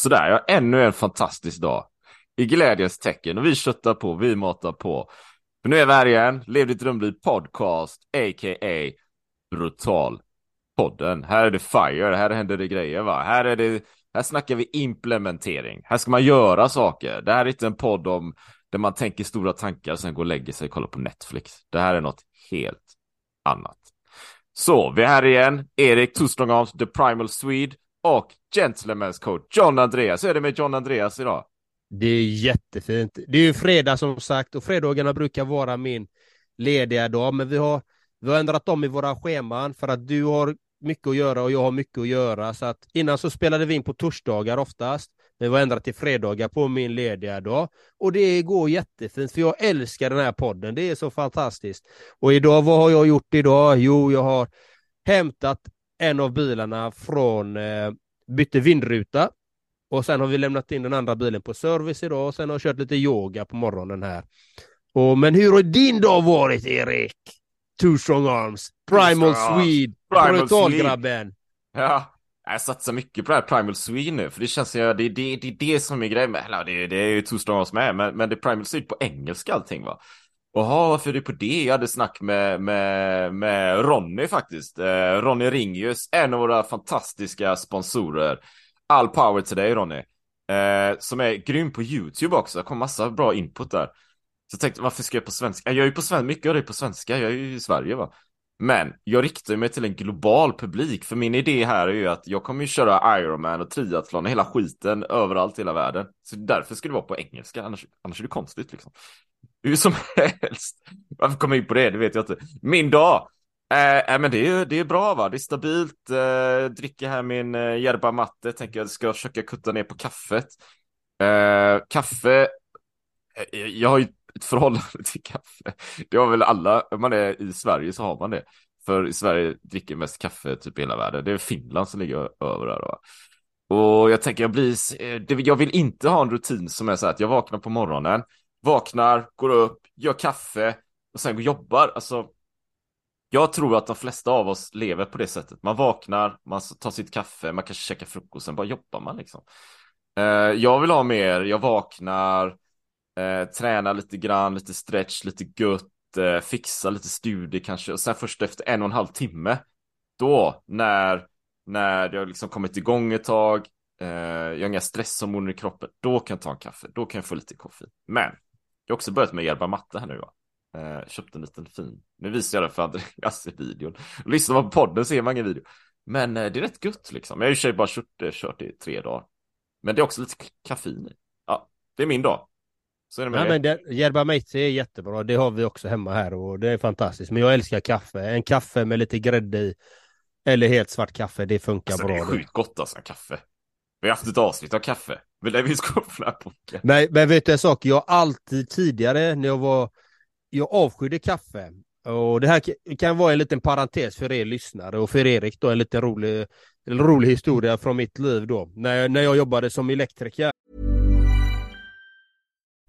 Sådär, ja, ännu en fantastisk dag. I glädjens tecken och vi köttar på, vi matar på. För nu är vi här igen, Lev ditt drömliv podcast, a.k.a. Brutal podden. Här är det fire, här händer det grejer va. Här är det, här snackar vi implementering. Här ska man göra saker. Det här är inte en podd om där man tänker stora tankar och sen går och lägger sig och kollar på Netflix. Det här är något helt annat. Så, vi är här igen. Erik Tustrongams, The Primal Swede och Gentlemen's Coach John Andreas. Hur är det med John Andreas idag? Det är jättefint. Det är ju fredag som sagt och fredagarna brukar vara min lediga dag, men vi har, vi har ändrat om i våra scheman för att du har mycket att göra och jag har mycket att göra. Så att innan så spelade vi in på torsdagar oftast. Men vi har ändrat till fredagar på min lediga dag. Och det går jättefint för jag älskar den här podden. Det är så fantastiskt. Och idag, vad har jag gjort idag? Jo, jag har hämtat en av bilarna från eh, bytte vindruta och sen har vi lämnat in den andra bilen på service idag och sen har jag kört lite yoga på morgonen här. Och, men hur har din dag varit Erik? Two strong arms, primal Swede, brutalgrabben. Ja, jag satsar mycket på det här Primal Swede nu, för det känns att det, det, det är det som är grejen med, eller det, det är ju Two strong arms med, men, men det är Primal Swede på engelska allting va. Jaha, varför är du på det? Jag hade snack med, med, med Ronny faktiskt. Eh, Ronny Ringius, en av våra fantastiska sponsorer. All power till dig Ronny. Eh, som är grym på YouTube också. Det kom massa bra input där. Så jag tänkte, varför ska jag på svenska? Jag är ju på svenska, mycket av det är på svenska. Jag är ju i Sverige va. Men jag riktar mig till en global publik. För min idé här är ju att jag kommer ju köra Ironman och triathlon och hela skiten överallt i hela världen. Så därför ska det vara på engelska. Annars, annars är det konstigt liksom. Hur som helst. Varför kom jag in på det? Det vet jag inte. Min dag. Äh, men det är, det är bra va, det är stabilt. Eh, dricker här min eh, yerba matte, tänker jag ska försöka kutta ner på kaffet. Eh, kaffe, eh, jag har ju ett förhållande till kaffe. Det har väl alla, om man är i Sverige så har man det. För i Sverige dricker mest kaffe typ i hela världen. Det är Finland som ligger över där. Va? Och jag tänker jag blir, jag vill inte ha en rutin som är så här att jag vaknar på morgonen, vaknar, går upp, gör kaffe och sen går och jobbar. Alltså, jag tror att de flesta av oss lever på det sättet. Man vaknar, man tar sitt kaffe, man kanske käkar frukost, sen bara jobbar man liksom. Eh, jag vill ha mer, jag vaknar, eh, tränar lite grann, lite stretch, lite gött, fixar eh, fixa lite studier kanske och sen först efter en och en halv timme, då när, när jag liksom kommit igång ett tag, jag har inga stresshormoner i kroppen, då kan jag ta en kaffe, då kan jag få lite koffein. Men jag har också börjat med yerba matte här nu va. Eh, köpte en liten fin. Nu visar jag det för Andreas i videon. Lyssnar man på podden ser man ingen video. Men eh, det är rätt gött liksom. Jag har i och för sig bara kört, eh, kört i tre dagar. Men det är också lite kaffein i. Ja, det är min dag. Så är det med ja, men det, yerba mate är jättebra. Det har vi också hemma här och det är fantastiskt. Men jag älskar kaffe. En kaffe med lite grädde i. Eller helt svart kaffe, det funkar alltså, bra. Det är sjukt gott alltså, kaffe. Vi har haft ett avsnitt av kaffe. Men det finns ska? Nej, men vet du en sak? Jag har alltid tidigare när jag var jag avskydde kaffe. Och det här kan vara en liten parentes för er lyssnare och för Erik då en liten rolig, en rolig historia från mitt liv då. När, när jag jobbade som elektriker.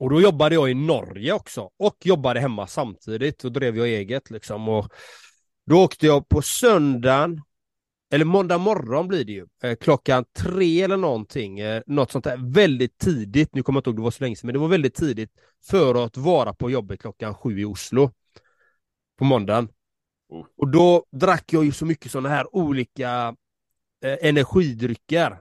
Och då jobbade jag i Norge också och jobbade hemma samtidigt och drev jag eget liksom. Och då åkte jag på söndagen, eller måndag morgon blir det ju, eh, klockan tre eller någonting, eh, något sånt där väldigt tidigt, nu kommer jag inte ihåg det var så länge sedan, men det var väldigt tidigt för att vara på jobbet klockan sju i Oslo på måndagen. Oh. Och då drack jag ju så mycket sådana här olika eh, energidrycker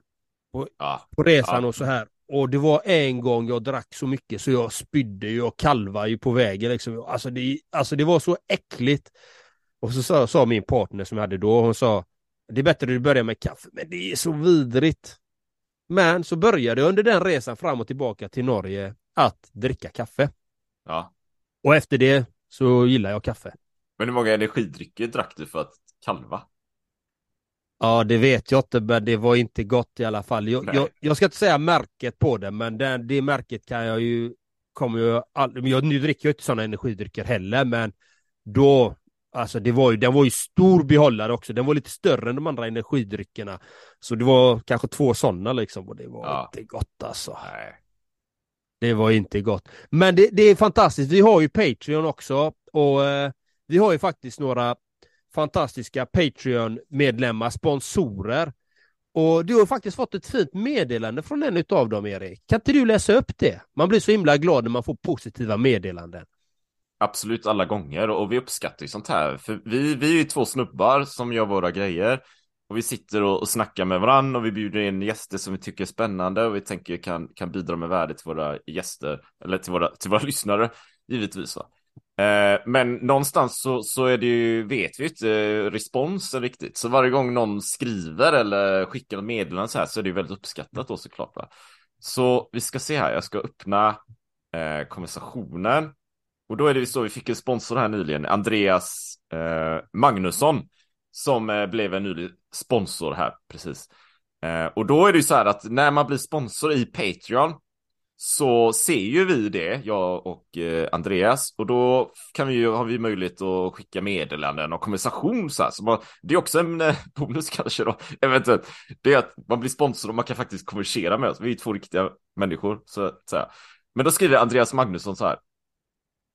Ja. på resan Ja. och så här. Och det var en gång jag drack så mycket så jag spydde ju och kalvade ju på vägen liksom. Alltså det, alltså det var så äckligt. Och så sa, sa min partner som jag hade då, hon sa det är bättre att du börjar med kaffe, men det är så vidrigt. Men så började jag under den resan fram och tillbaka till Norge att dricka kaffe. ja. Och efter det så gillar jag kaffe. Men hur många energidrycker drack du för att kalva? Ja, det vet jag inte, men det var inte gott i alla fall. Jag, jag, jag ska inte säga märket på det, men den, det märket kan jag ju, kommer ju aldrig, men jag, nu dricker jag inte sådana energidrycker heller, men då, alltså det var ju, den var ju stor behållare också, den var lite större än de andra energidryckerna. Så det var kanske två sådana liksom, och det var Ja. inte gott alltså. Nej. Det var inte gott. Men det, det är fantastiskt. Vi har ju Patreon också och eh, vi har ju faktiskt några fantastiska Patreon-medlemmar, sponsorer. Och du har faktiskt fått ett fint meddelande från en av dem, Erik. Kan inte du läsa upp det? Man blir så himla glad när man får positiva meddelanden. Absolut alla gånger och vi uppskattar ju sånt här. För vi, vi är ju två snubbar som gör våra grejer. Och vi sitter och, och snackar med varandra och vi bjuder in gäster som vi tycker är spännande och vi tänker kan, kan bidra med värde till våra gäster, eller till våra, till våra lyssnare, givetvis. Va? Eh, men någonstans så, så är det ju, vet vi ju inte eh, responsen riktigt. Så varje gång någon skriver eller skickar en meddelande så här så är det ju väldigt uppskattat då såklart. Va? Så vi ska se här, jag ska öppna eh, konversationen. Och då är det ju så, vi fick en sponsor här nyligen, Andreas eh, Magnusson, som eh, blev en ny sponsor här precis. Eh, och då är det ju så här att när man blir sponsor i Patreon så ser ju vi det, jag och eh, Andreas, och då kan vi ju, har vi möjlighet att skicka meddelanden och konversation så här. Så man, det är också en eh, bonus kanske då, eventuellt. Det är att man blir sponsor och man kan faktiskt konversera med oss. Vi är två riktiga människor, så att säga. Men då skriver Andreas Magnusson så här.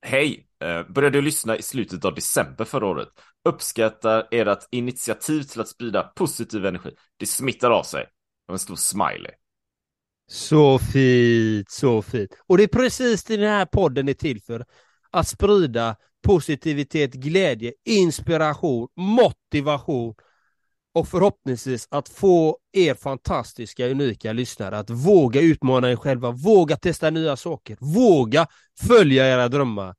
Hej! Eh, Började lyssna i slutet av december förra året. Uppskattar ert initiativ till att sprida positiv energi. Det smittar av sig. Och en stor smiley. Så fint, så fint. Och det är precis det den här podden är till för. Att sprida positivitet, glädje, inspiration, motivation och förhoppningsvis att få er fantastiska, unika lyssnare att våga utmana er själva, våga testa nya saker, våga följa era drömmar.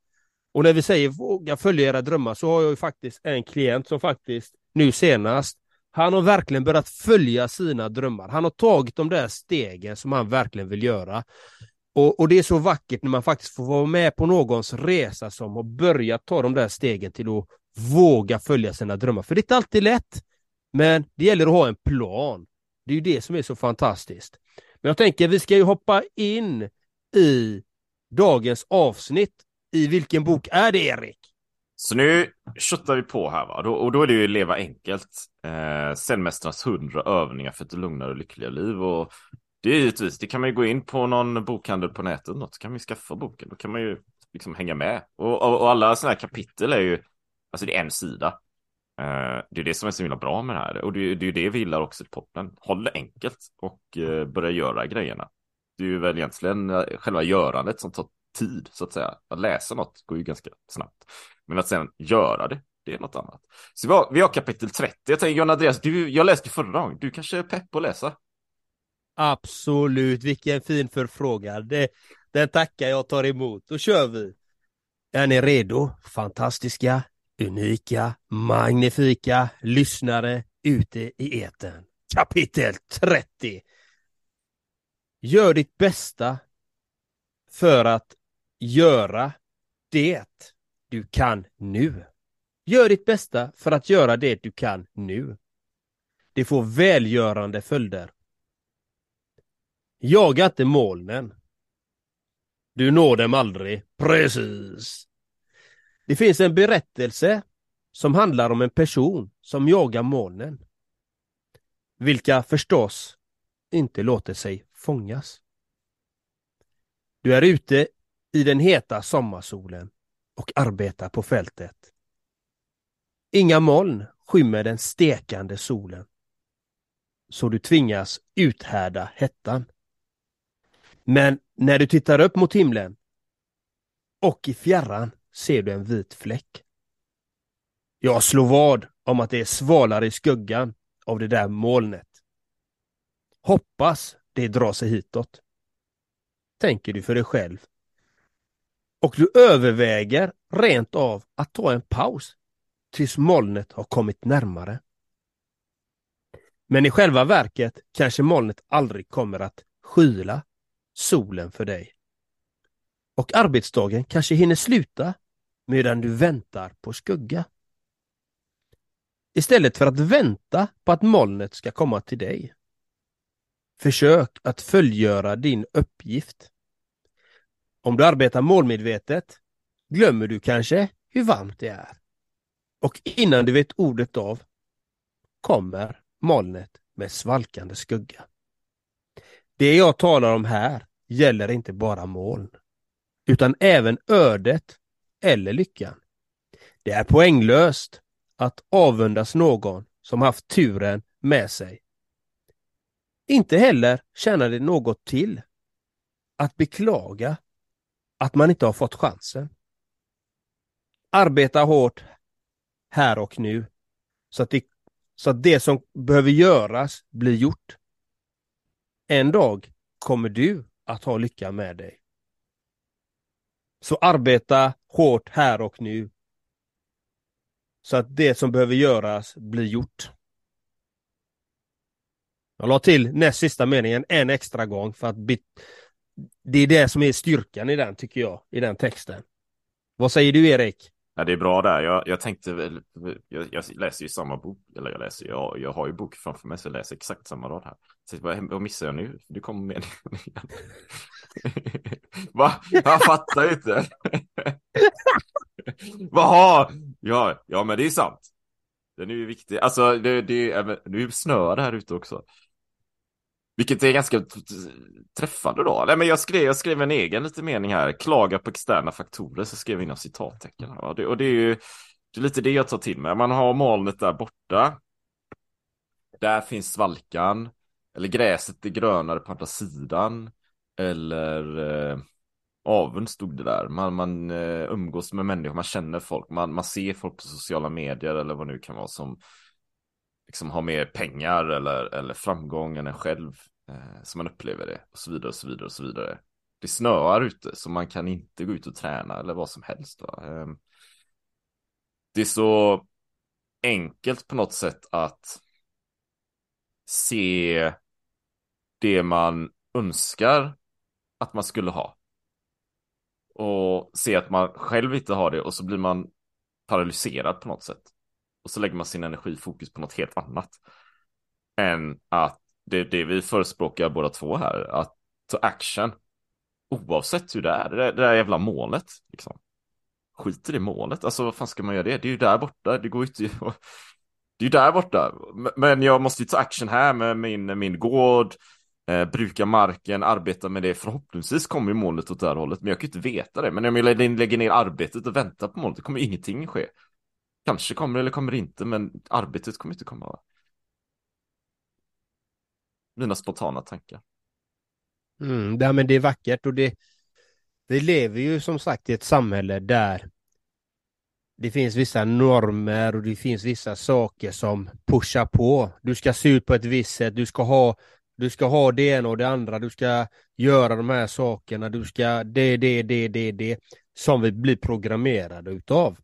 Och när vi säger våga följa era drömmar så har jag ju faktiskt en klient som faktiskt nu senast han har verkligen börjat följa sina drömmar. Han har tagit de där stegen som han verkligen vill göra. Och, och det är så vackert när man faktiskt får vara med på någons resa som har börjat ta de där stegen till att våga följa sina drömmar. För det är inte alltid lätt. Men det gäller att ha en plan. Det är ju det som är så fantastiskt. Men jag tänker vi ska ju hoppa in i dagens avsnitt. I vilken bok är det Erik? Så nu köttar vi på här va, och då är det ju Leva enkelt. Eh, Zenmästarnas 100 övningar för ett lugnare och lyckligare liv. Och det är givetvis, det kan man ju gå in på någon bokhandel på nätet, något, så kan man ju skaffa boken. Då kan man ju liksom hänga med. Och, och, och alla sådana här kapitel är ju, alltså det är en sida. Eh, det är det som är så himla bra med det här. Och det, är- det är ju det vi gillar också i podden. Håll det enkelt och eh, börja göra grejerna. Det är ju väl egentligen eh, själva görandet som tar tid, så att säga. Att läsa något går ju ganska snabbt. Men att sen göra det, det är något annat. Så vi har, vi har kapitel 30. Jag tänker, John Andreas, du, jag läste förra gången. Du kanske är pepp på att läsa? Absolut, vilken fin förfrågan. Det, den tackar jag tar emot. Då kör vi. Är ni redo? Fantastiska, unika, magnifika lyssnare ute i etern. Kapitel 30. Gör ditt bästa för att göra det du kan nu. Gör ditt bästa för att göra det du kan nu. Det får välgörande följder. Jaga inte molnen. Du når dem aldrig. Precis. Det finns en berättelse som handlar om en person som jagar molnen. Vilka förstås inte låter sig fångas. Du är ute i den heta sommarsolen och arbetar på fältet. Inga moln skymmer den stekande solen. Så du tvingas uthärda hettan. Men när du tittar upp mot himlen och i fjärran ser du en vit fläck. Jag slår vad om att det är svalare i skuggan av det där molnet. Hoppas det drar sig hitåt. Tänker du för dig själv. Och du överväger rent av att ta en paus tills molnet har kommit närmare. Men i själva verket kanske molnet aldrig kommer att skyla solen för dig. Och arbetsdagen kanske hinner sluta medan du väntar på skugga. Istället för att vänta på att molnet ska komma till dig. Försök att fullgöra din uppgift. Om du arbetar målmedvetet glömmer du kanske hur varmt det är. Och innan du vet ordet av kommer molnet med svalkande skugga. Det jag talar om här gäller inte bara moln, utan även ödet eller lyckan. Det är poänglöst att avundas någon som haft turen med sig. Inte heller tjänar det något till att beklaga att man inte har fått chansen. Arbeta hårt här och nu så att det, så att det som behöver göras blir gjort. En dag kommer du att ha lycka med dig. Så arbeta hårt här och nu så att det som behöver göras blir gjort. Jag la till näst sista meningen en extra gång för att det är det som är styrkan i den tycker jag, i den texten. Vad säger du Erik? Ja, det är bra där. Jag, jag tänkte väl, jag, jag, läser ju samma bok, eller jag läser, jag, jag har ju bok framför mig så jag läser exakt samma rad här. Så vad, vad missar jag nu? Du kommer med igen. Va? Jag fattar inte. Vaha! ja, ja men det är sant. Den är ju viktig. Alltså det, det, nu snöar det här ute också. Vilket är ganska träffande då. Nej, men jag, skrev, jag skrev en egen liten mening här. Klaga på externa faktorer. Så skrev jag inom citattecken. Och, det, och det är ju det är lite det jag tar till mig. Man har molnet där borta. Där finns svalkan. Eller gräset är grönare på andra sidan. Eller eh, avund stod det där. Man, man eh, umgås med människor, man känner folk. Man, man ser folk på sociala medier eller vad det nu kan vara som liksom har mer pengar eller, eller framgång än en själv eh, som man upplever det och så vidare och så vidare och så vidare. Det snöar ute så man kan inte gå ut och träna eller vad som helst. Va? Eh, det är så enkelt på något sätt att se det man önskar att man skulle ha. Och se att man själv inte har det och så blir man paralyserad på något sätt. Och så lägger man sin energifokus på något helt annat. Än att det är det vi förespråkar båda två här, att ta action. Oavsett hur det är, det där, det där jävla målet. Liksom. Skiter i målet, alltså vad fan ska man göra det? Det är ju där borta, det går ju inte Det är ju där borta, men jag måste ju ta action här med min, min gård, eh, bruka marken, arbeta med det. Förhoppningsvis kommer ju målet åt det här hållet, men jag kan ju inte veta det. Men om jag lägger ner arbetet och väntar på målet, då kommer ingenting ske. Kanske kommer eller kommer inte, men arbetet kommer inte komma. Mina spontana tankar. Mm, ja, men det är vackert och det, vi lever ju som sagt i ett samhälle där det finns vissa normer och det finns vissa saker som pushar på. Du ska se ut på ett visst sätt, du ska ha, du ska ha det ena och det andra, du ska göra de här sakerna, du ska det, det, det, det, det, som vi blir programmerade utav.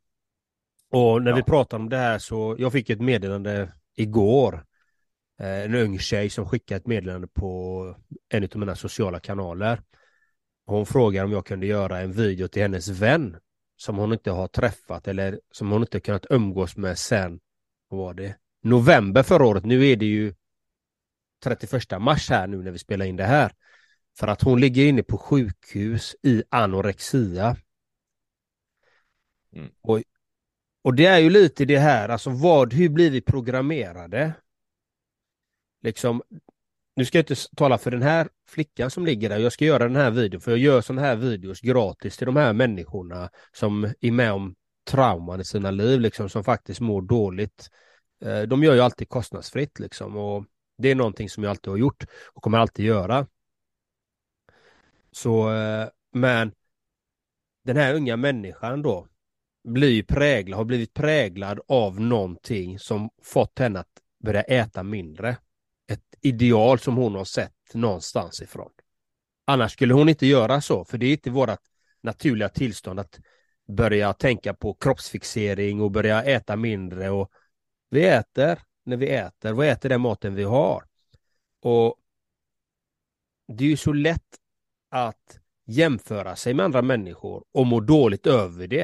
Och när ja. vi pratar om det här så, jag fick ett meddelande igår. Eh, en ung tjej som skickade ett meddelande på en av mina sociala kanaler. Hon frågar om jag kunde göra en video till hennes vän som hon inte har träffat eller som hon inte kunnat umgås med sen, vad var det? November förra året. Nu är det ju 31 mars här nu när vi spelar in det här. För att hon ligger inne på sjukhus i anorexia. Mm. Och, och det är ju lite det här, alltså vad, hur blir vi programmerade? Liksom, nu ska jag inte tala för den här flickan som ligger där, jag ska göra den här videon, för jag gör sådana här videos gratis till de här människorna som är med om trauman i sina liv, liksom, som faktiskt mår dåligt. Eh, de gör ju alltid kostnadsfritt liksom och det är någonting som jag alltid har gjort och kommer alltid göra. Så, eh, men den här unga människan då blir präglad, har blivit präglad av någonting som fått henne att börja äta mindre. Ett ideal som hon har sett någonstans ifrån. Annars skulle hon inte göra så, för det är inte vårt naturliga tillstånd att börja tänka på kroppsfixering och börja äta mindre och vi äter när vi äter, vad äter den maten vi har? Och det är ju så lätt att jämföra sig med andra människor och må dåligt över det.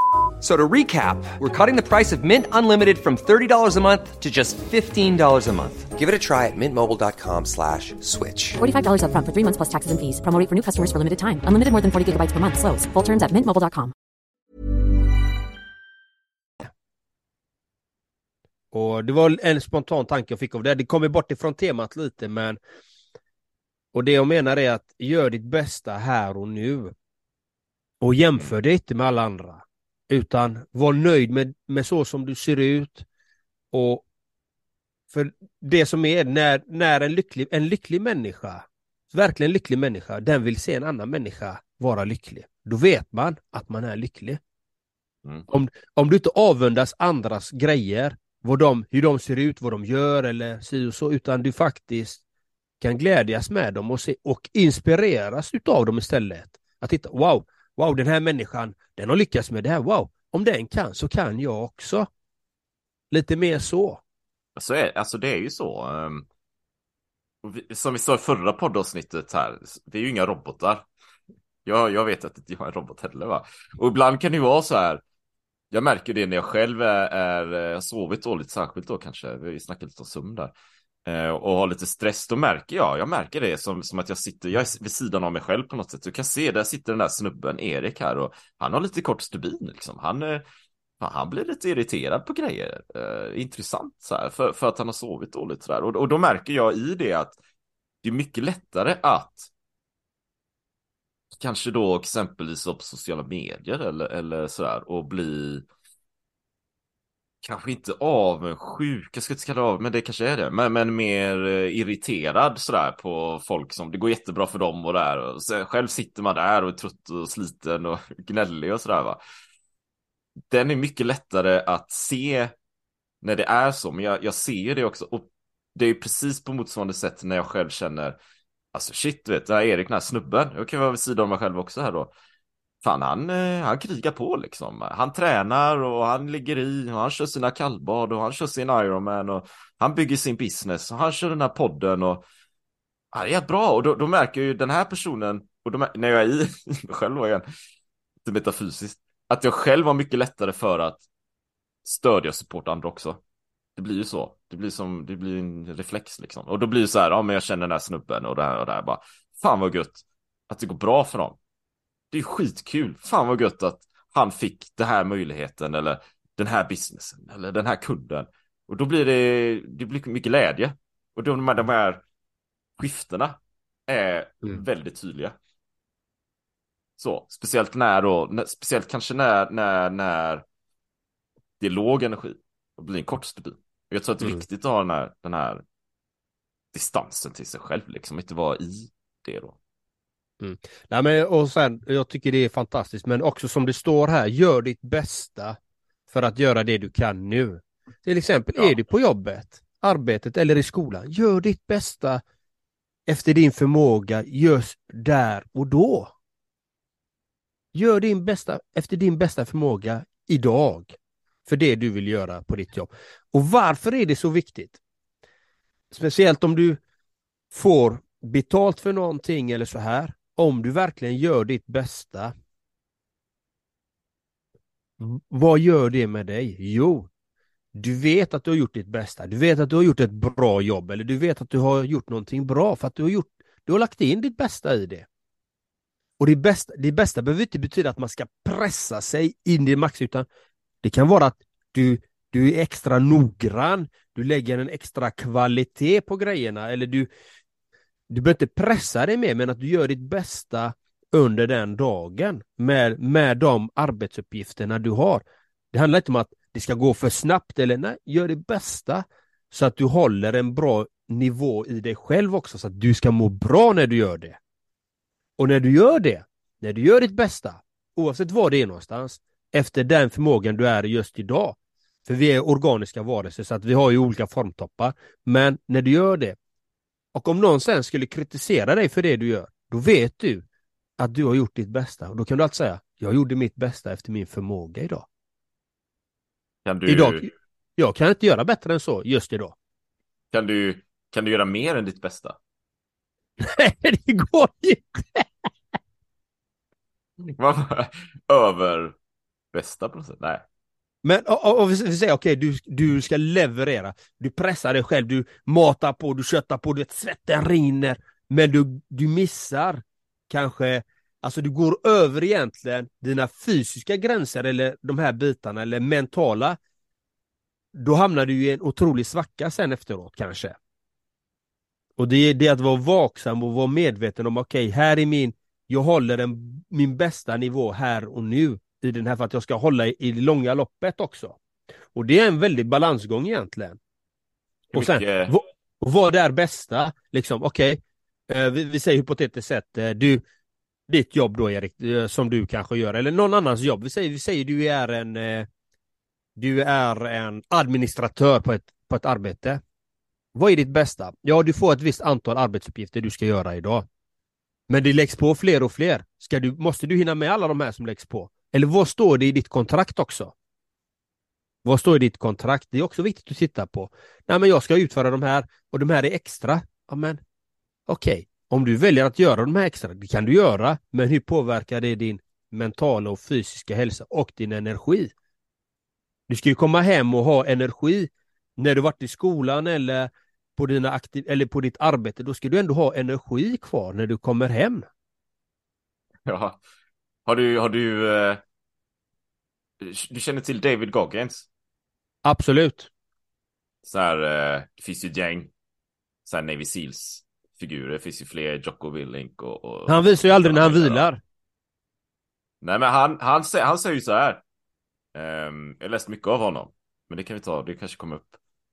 So to recap, we're cutting the price of Mint Unlimited from $30 a month to just $15 a month. Give it a try at mintmobile.com slash switch. $45 upfront for three months plus taxes and fees. Promo for new customers for limited time. Unlimited more than 40 gigabytes per month. Slows. Full terms at mintmobile.com. Och det var en spontan tanke jag fick av det. Det kommer bort ifrån temat lite men och det jag menar är att gör ditt bästa här och nu. Och jämför dig inte med alla andra. Utan var nöjd med, med så som du ser ut. Och för det som är när, när en, lycklig, en lycklig människa, verkligen lycklig människa, den vill se en annan människa vara lycklig. Då vet man att man är lycklig. Mm. Om, om du inte avundas andras grejer, vad de, hur de ser ut, vad de gör eller si och så, utan du faktiskt kan glädjas med dem och, se, och inspireras utav dem istället. Att titta, wow, wow, den här människan, den har lyckats med det här, wow, om den kan så kan jag också. Lite mer så. Alltså, alltså det är ju så. Ehm, som vi sa i förra poddavsnittet här, det är ju inga robotar. Jag, jag vet att inte jag är en robot heller va. Och ibland kan det ju vara så här. Jag märker det när jag själv är, är har sovit dåligt, särskilt då kanske. Vi snackade lite om sömn där. Eh, och har lite stress, då märker jag, jag märker det som, som att jag sitter, jag är vid sidan av mig själv på något sätt. Du kan se, där sitter den där snubben, Erik här och han har lite kort stubin liksom. Han, eh, han blir lite irriterad på grejer. Eh, intressant så här, för, för att han har sovit dåligt sådär. Och, och då märker jag i det att det är mycket lättare att kanske då exempelvis på sociala medier eller, eller sådär och bli kanske inte avundsjuk, jag ska inte kalla det av, men det kanske är det, men, men mer eh, irriterad sådär på folk som, det går jättebra för dem och där, och sen, själv sitter man där och är trött och sliten och gnällig och sådär va. Den är mycket lättare att se när det är så, men jag, jag ser ju det också, och det är precis på motsvarande sätt när jag själv känner, alltså shit, du vet, det här Erik, den här snubben, jag kan vara vid sidan av mig själv också här då. Fan, han, eh, han krigar på liksom. Han tränar och han ligger i och han kör sina kallbad och han kör sin Ironman och han bygger sin business och han kör den här podden och ja, det är bra och då, då märker jag ju den här personen och då, när jag är i mig själv då igen, lite metafysiskt, att jag själv har mycket lättare för att stödja och supporta andra också. Det blir ju så. Det blir som, det blir en reflex liksom. Och då blir det så här, ja men jag känner den här snubben och det här och det här bara. Fan vad gött att det går bra för dem. Det är skitkul. Fan vad gött att han fick den här möjligheten eller den här businessen eller den här kunden. Och då blir det, det blir mycket glädje. Och de de här skiftena är Mm. väldigt tydliga. Så, speciellt när då, speciellt kanske när, när, när det är låg energi och blir en kort stubin. Jag tror att det är Mm. viktigt att ha den här, den här distansen till sig själv, liksom inte vara i det då. Nej, men, och sen, jag tycker det är fantastiskt, men också som det står här, gör ditt bästa för att göra det du kan nu. Till exempel, Ja. är du på jobbet, arbetet eller i skolan, gör ditt bästa efter din förmåga just där och då. Gör din bästa efter din bästa förmåga idag för det du vill göra på ditt jobb. Och varför är det så viktigt? Speciellt om du får betalt för någonting eller så här. Om du verkligen gör ditt bästa. v- Vad gör det med dig? Jo, du vet att du har gjort ditt bästa. Du vet att du har gjort ett bra jobb eller du vet att du har gjort någonting bra för att du har gjort, du har lagt in ditt bästa i det. Och det bästa, det bästa behöver inte betyda att man ska pressa sig in i max utan det kan vara att du, du är extra noggrann, du lägger en extra kvalitet på grejerna eller du, du behöver inte pressa dig mer men att du gör ditt bästa under den dagen med, med de arbetsuppgifterna du har. Det handlar inte om att det ska gå för snabbt eller nej, gör det bästa så att du håller en bra nivå i dig själv också så att du ska må bra när du gör det. Och när du gör det, när du gör ditt bästa, oavsett var det är någonstans, efter den förmågan du är just idag. För vi är organiska varelser så att vi har ju olika formtoppar. Men när du gör det, och om någon sen skulle kritisera dig för det du gör, då vet du att du har gjort ditt bästa. Och då kan du alltid säga, jag gjorde mitt bästa efter min förmåga idag. Kan du, Idag, jag kan inte göra bättre än så just idag. kan du, kan du göra mer än ditt bästa? Nej, det går inte! Över bästa sätt? Nej. Men och, och, och vi säger okej, du, du ska leverera. Du pressar dig själv, du matar på, du köttar på, du vet, svetten rinner. Men du, du missar kanske, alltså du går över egentligen dina fysiska gränser eller de här bitarna eller mentala. Då hamnar du i en otrolig svacka sen efteråt kanske. Och det är det att vara vaksam och vara medveten om okej, här är min, jag håller en, min bästa nivå här och nu i den här för att jag ska hålla i, i det långa loppet också. Och det är en väldig balansgång egentligen. Och sen, mycket- vad, vad är bästa? Liksom, okej, eh, vi, vi säger hypotetiskt sett, eh, du, ditt jobb då Erik, eh, som du kanske gör, eller någon annans jobb. Vi säger, vi säger du är en, du är en administratör på ett, på ett arbete. Vad är ditt bästa? Ja, du får ett visst antal arbetsuppgifter du ska göra idag. Men det läggs på fler och fler. Ska du, måste du hinna med alla de här som läggs på? Eller vad står det i ditt kontrakt också? Vad står i ditt kontrakt? Det är också viktigt att titta på. Nej, men jag ska utföra de här och de här är extra. Ja, men okej, om du väljer att göra de här extra, det kan du göra, men hur påverkar det din mentala och fysiska hälsa och din energi? Du ska ju komma hem och ha energi när du varit i skolan eller på, dina aktiv eller på ditt arbete. Då ska du ändå ha energi kvar när du kommer hem. Ja. Har du, har du, eh, du känner till David Goggins? Absolut. Så här, eh, det finns ju ett gäng så här Navy Seals figurer, det finns ju fler, Jocko Willink och, och... Han visar ju aldrig när han vilar. Nej men han, han, säger, han säger ju så här. Ehm, jag läst mycket av honom. Men det kan vi ta, det kanske kommer upp.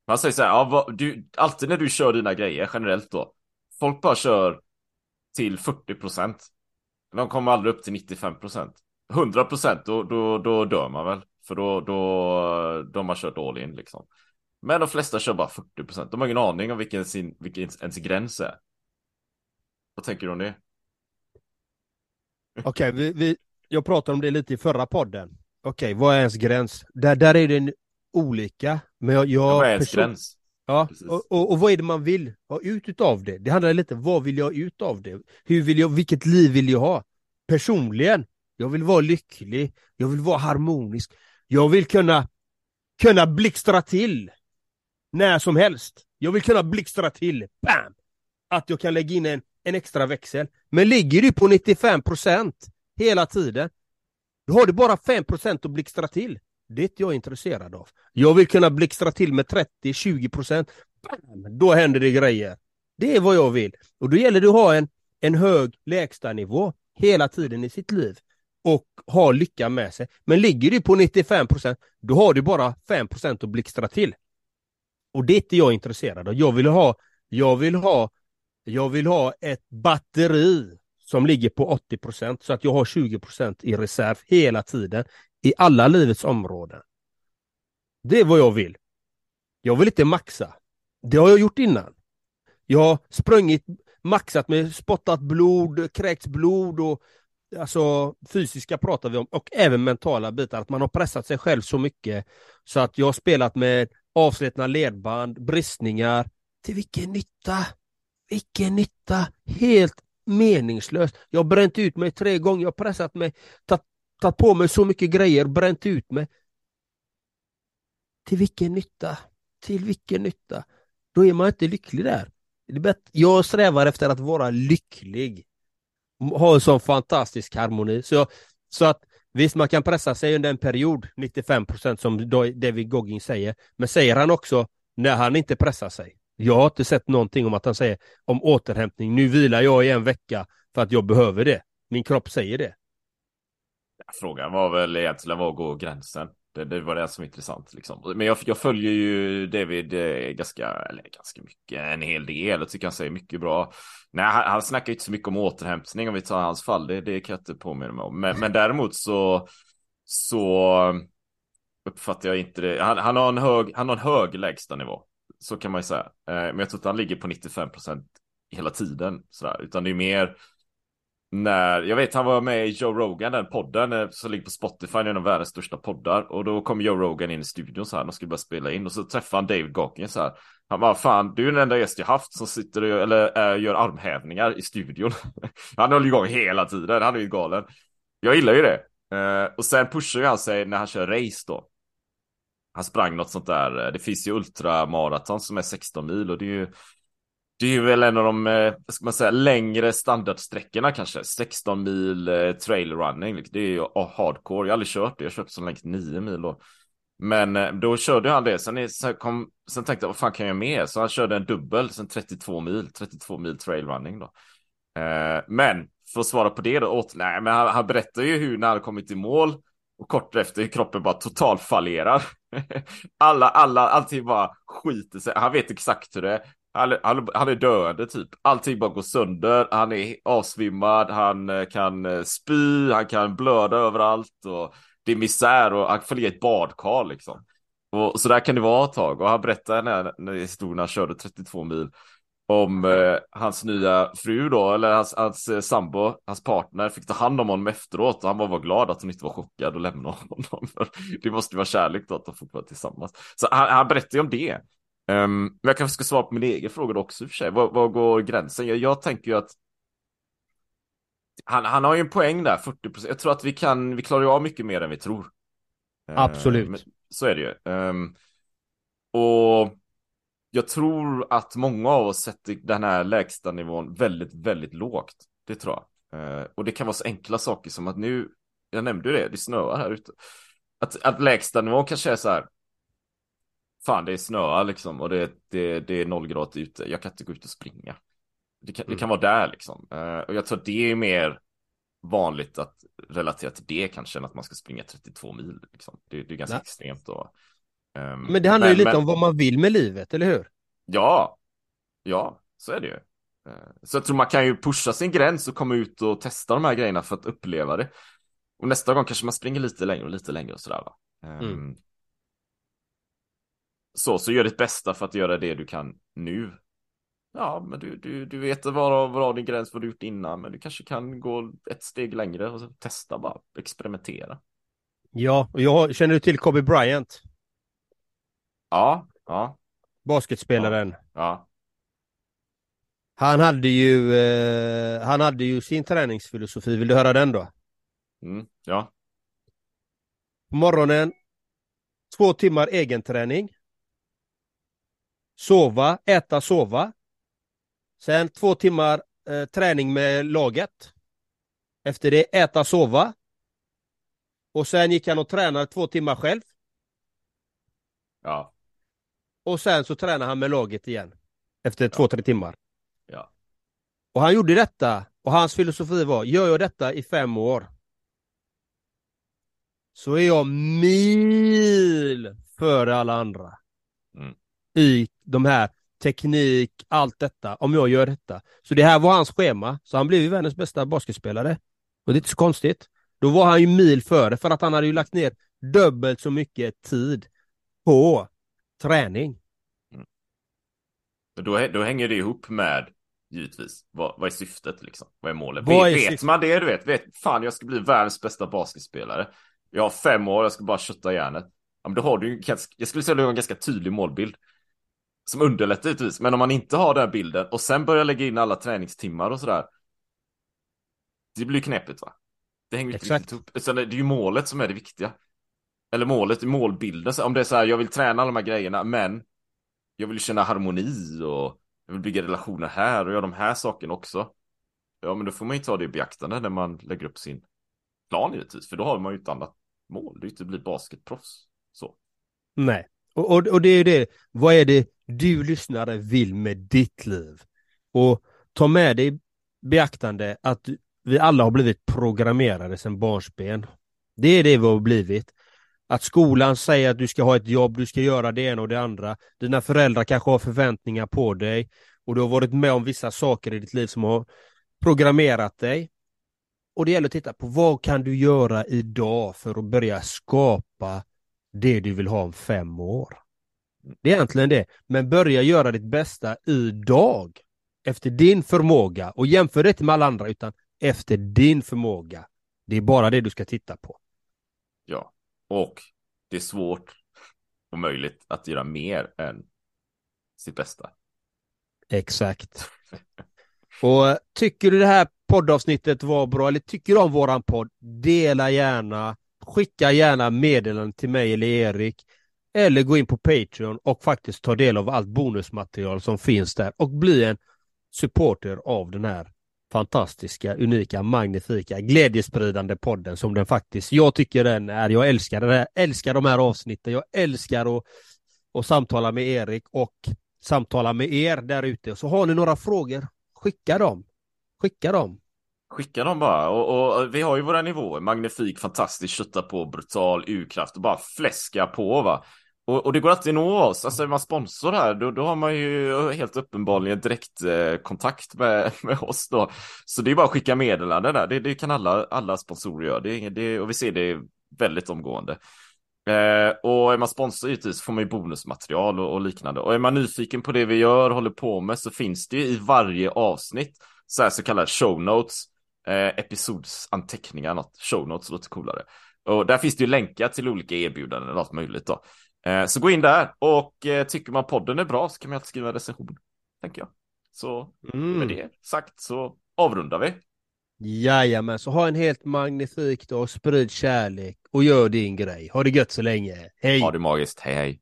Men han säger så här, ja, vad, du, alltid när du kör dina grejer generellt då. Folk bara kör till 40%. De kommer aldrig upp till 95%. 100% då, då, då dör man väl. För då, då, de har kört all in liksom. Men de flesta kör bara 40%. De har ingen aning om vilken, sin, vilken ens gräns är. Vad tänker du om det? Okej, vi, vi, jag pratade om det lite i förra podden. Okej, vad är ens gräns? Där, där är det olika. Men jag, jag Vad är ens person- gräns? Ja, och, och, och vad är det man vill ha ut utav det? Det handlar lite vad vill jag ha ut av det? Hur vill jag, vilket liv vill jag ha? Personligen, jag vill vara lycklig, jag vill vara harmonisk, jag vill kunna, kunna blixtra till när som helst. Jag vill kunna blixtra till, bam! Att jag kan lägga in en, en extra växel. Men ligger du på 95% hela tiden, då har du bara 5% att blixtra till. Det är inte jag intresserad av. Jag vill kunna blixtra till med 30-20%. Då händer det grejer. Det är vad jag vill. Och då gäller det att ha en, en hög lägstanivå. hela tiden i sitt liv och ha lycka med sig. Men ligger du på 95% då har du bara 5% att blixtra till. Och det är inte jag intresserad av. Jag vill ha, jag vill ha, jag vill ha ett batteri som ligger på 80% så att jag har 20% i reserv hela tiden i alla livets områden. Det är vad jag vill. Jag vill inte maxa. Det har jag gjort innan. Jag har sprungit, maxat med spottat blod, kräkts blod och alltså fysiska pratar vi om och även mentala bitar. Att man har pressat sig själv så mycket så att jag har spelat med avslitna ledband, bristningar. Till vilken nytta? Vilken nytta? Helt meningslöst. Jag har bränt ut mig tre gånger, jag har pressat mig, tagit tagit på mig så mycket grejer, bränt ut mig. Till vilken nytta? Till vilken nytta? Då är man inte lycklig där. Jag strävar efter att vara lycklig. Ha en sån fantastisk harmoni. Så, så att visst, man kan pressa sig under en period, 95 procent som David Goggins säger. Men säger han också när han inte pressar sig? Jag har inte sett någonting om att han säger om återhämtning. Nu vilar jag i en vecka för att jag behöver det. Min kropp säger det. Frågan var väl egentligen var går gränsen? Det, det, var det som var intressant liksom. Men jag, jag följer ju David eh, ganska, eller ganska mycket, en hel del. Jag tycker han säger mycket bra. Nej, han, han snackar inte så mycket om återhämtning om vi tar hans fall. Det, det kan jag inte påminna mig om. Men, men däremot så, så uppfattar jag inte det. Han, han, har en hög, han har en hög lägsta nivå. Så kan man ju säga. Eh, men jag tror inte han ligger på 95 procent hela tiden. Sådär. Utan det är mer när, jag vet han var med i Joe Rogan, den podden eh, som ligger på Spotify, en av världens största poddar. Och då kom Joe Rogan in i studion så här, de skulle börja spela in och så träffade han David Goggins så här. Han bara, fan, du är den enda gäst jag haft som sitter och, eller äh, gör armhävningar i studion. han håller igång hela tiden, han är ju galen. Jag gillar ju det. Uh, och sen pushar ju han sig när han kör race då. Han sprang något sånt där, det finns ju ultramaraton som är 16 mil och det är ju det är väl en av de, eh, vad ska man säga, längre standardsträckorna kanske. 16 mil eh, trail running. Liksom. Det är ju ah, hardcore. Jag har aldrig kört det. Jag har kört som länge 9 mil då. Men eh, då körde han det. Sen, sen, kom, sen tänkte jag, vad fan kan jag med? mer? Så han körde en dubbel, sen 32 mil. 32 mil trail running då. Eh, men för att svara på det då, åt, nej, men han, han berättar ju hur när han kommit i mål och kort efter hur kroppen bara totalfallerar. alla, alla, allting bara skiter sig. Han vet exakt hur det är. Han, han, han är döende typ. Allting bara går sönder. Han är avsvimmad. Han eh, kan eh, spy. Han kan blöda överallt. Och det är misär och han får ligga i ett badkar liksom. Och så där kan det vara ett tag. Och han berättade när, när historien han körde 32 mil om eh, hans nya fru då, eller hans, hans eh, sambo, hans partner, fick ta hand om honom efteråt och han bara var glad att hon inte var chockad och lämnade honom. För det måste ju vara kärlek då att de fortfarande vara tillsammans. Så han, han berättade ju om det. Um, men jag kanske ska svara på min egen fråga också i och för sig. Var, var går gränsen? Jag, jag, tänker ju att han, han har ju en poäng där, 40 procent. Jag tror att vi kan, vi klarar ju av mycket mer än vi tror. Ehm, Absolut. Uh, så är det ju. Um, och jag tror att många av oss sätter den här lägsta nivån väldigt, väldigt lågt. Det tror jag. Uh, och det kan vara så enkla saker som att nu, jag nämnde ju det, det snöar här ute. Att, att lägsta nivån kanske är så här, fan det är snöar liksom och det, det, det är noll grader ute. Jag kan inte gå ut och springa. Det kan, mm. det kan vara där liksom. Uh, och jag tror det är mer vanligt att relatera till det kanske än att man ska springa 32 mil. Liksom. Det, det är ganska Nej. extremt. Och, um, men det handlar men, ju lite men... om vad man vill med livet, eller hur? Ja, ja, så är det ju. Uh, så jag tror man kan ju pusha sin gräns och komma ut och testa de här grejerna för att uppleva det. Och nästa gång kanske man springer lite längre och lite längre och sådär va. Mm så, så gör ditt bästa för att göra det du kan nu. Ja, men du, du, du vet var, var din gräns vad du gjort innan, men du kanske kan gå ett steg längre och testa bara, experimentera. Ja, och jag känner du till Kobe Bryant? Ja, ja. Basketspelaren. Ja. ja. Han hade ju, eh, han hade ju sin träningsfilosofi, vill du höra den då? Mm, ja. På morgonen, två timmar egenträning sova, äta, sova. Sen två timmar eh, träning med laget. Efter det äta, sova. Och sen gick han och tränade två timmar själv. Ja. Och sen så tränade han med laget igen. Efter ja. två, tre timmar. Ja. Och han gjorde detta Och hans filosofi var, gör jag detta i fem år så är jag mil före alla andra. Mm. I de här teknik, allt detta, om jag gör detta. Så det här var hans schema, så han blev ju världens bästa basketspelare. Och det är inte så konstigt. Då var han ju mil före för att han hade ju lagt ner dubbelt så mycket tid på träning. Då, då hänger det ihop med givetvis. Vad, vad är syftet liksom? Vad är målet? Vad är vet syftet? man det du vet? vet? Fan, jag ska bli världens bästa basketspelare. Jag har fem år, jag ska bara kötta järnet. Ja, men då har du ju ganska, jag skulle säga att du har en ganska tydlig målbild. Som underlättar givetvis. Men om man inte har den bilden och sen börjar lägga in alla träningstimmar och sådär. Det blir knepigt va? Det hänger inte Exakt. riktigt ihop. Utan det är ju målet som är det viktiga. Eller målet, målbilden. Så Om det är så här, jag vill träna alla de här grejerna, men jag vill känna harmoni och jag vill bygga relationer här och göra de här sakerna också. Ja, men då får man ju ta det i beaktande när man lägger upp sin plan givetvis, för då har man ju ett annat mål. Det är ju inte att bli basketproffs. Så. Nej, och, och, och det är det. Vad är det du lyssnare vill med ditt liv? Och ta med dig i beaktande att vi alla har blivit programmerade sedan barnsben. Det är det vi har blivit. Att skolan säger att du ska ha ett jobb, du ska göra det ena och det andra. Dina föräldrar kanske har förväntningar på dig och du har varit med om vissa saker i ditt liv som har programmerat dig. Och det gäller att titta på vad kan du göra idag för att börja skapa det du vill ha om fem år. Det är egentligen det. Men börja göra ditt bästa idag. Efter din förmåga. Och jämför det inte med alla andra utan efter din förmåga. Det är bara det du ska titta på. Ja, och det är svårt och möjligt att göra mer än sitt bästa. Exakt. Och tycker du det här poddavsnittet var bra eller tycker du om våran podd? Dela gärna. Skicka gärna meddelanden till mig eller Erik. Eller gå in på Patreon och faktiskt ta del av allt bonusmaterial som finns där och bli en supporter av den här fantastiska, unika, magnifika, glädjespridande podden som den faktiskt, jag tycker den är. Jag älskar den här, älskar de här avsnitten. Jag älskar att, att samtala med Erik och samtala med er där ute. Så har ni några frågor, skicka dem. Skicka dem. Skicka dem bara. Och, och vi har ju våra nivåer. Magnifik, fantastisk, kötta på, brutal, urkraft och bara fläska på va. Och, och det går alltid att nå oss. Alltså är man sponsor här, då, då har man ju helt uppenbarligen direkt eh, kontakt med, med oss då. Så det är bara att skicka meddelanden där. Det, det kan alla, alla sponsorer göra. Det, det, och vi ser det väldigt omgående. Eh, och är man sponsor givetvis får man ju bonusmaterial och, och liknande. Och är man nyfiken på det vi gör, håller på med, så finns det ju i varje avsnitt så här så kallade show notes, eh, episodsanteckningar, något. Show notes låter coolare. Och där finns det ju länkar till olika erbjudanden och allt möjligt då. Eh, så gå in där och eh, tycker man podden är bra så kan man alltid skriva en recension, tänker jag. Så Mm. med det sagt så avrundar vi. Jajamän, så ha en helt magnifik dag, sprid kärlek och gör din grej. Ha det gött så länge. Hej! Ha det magiskt, hej hej.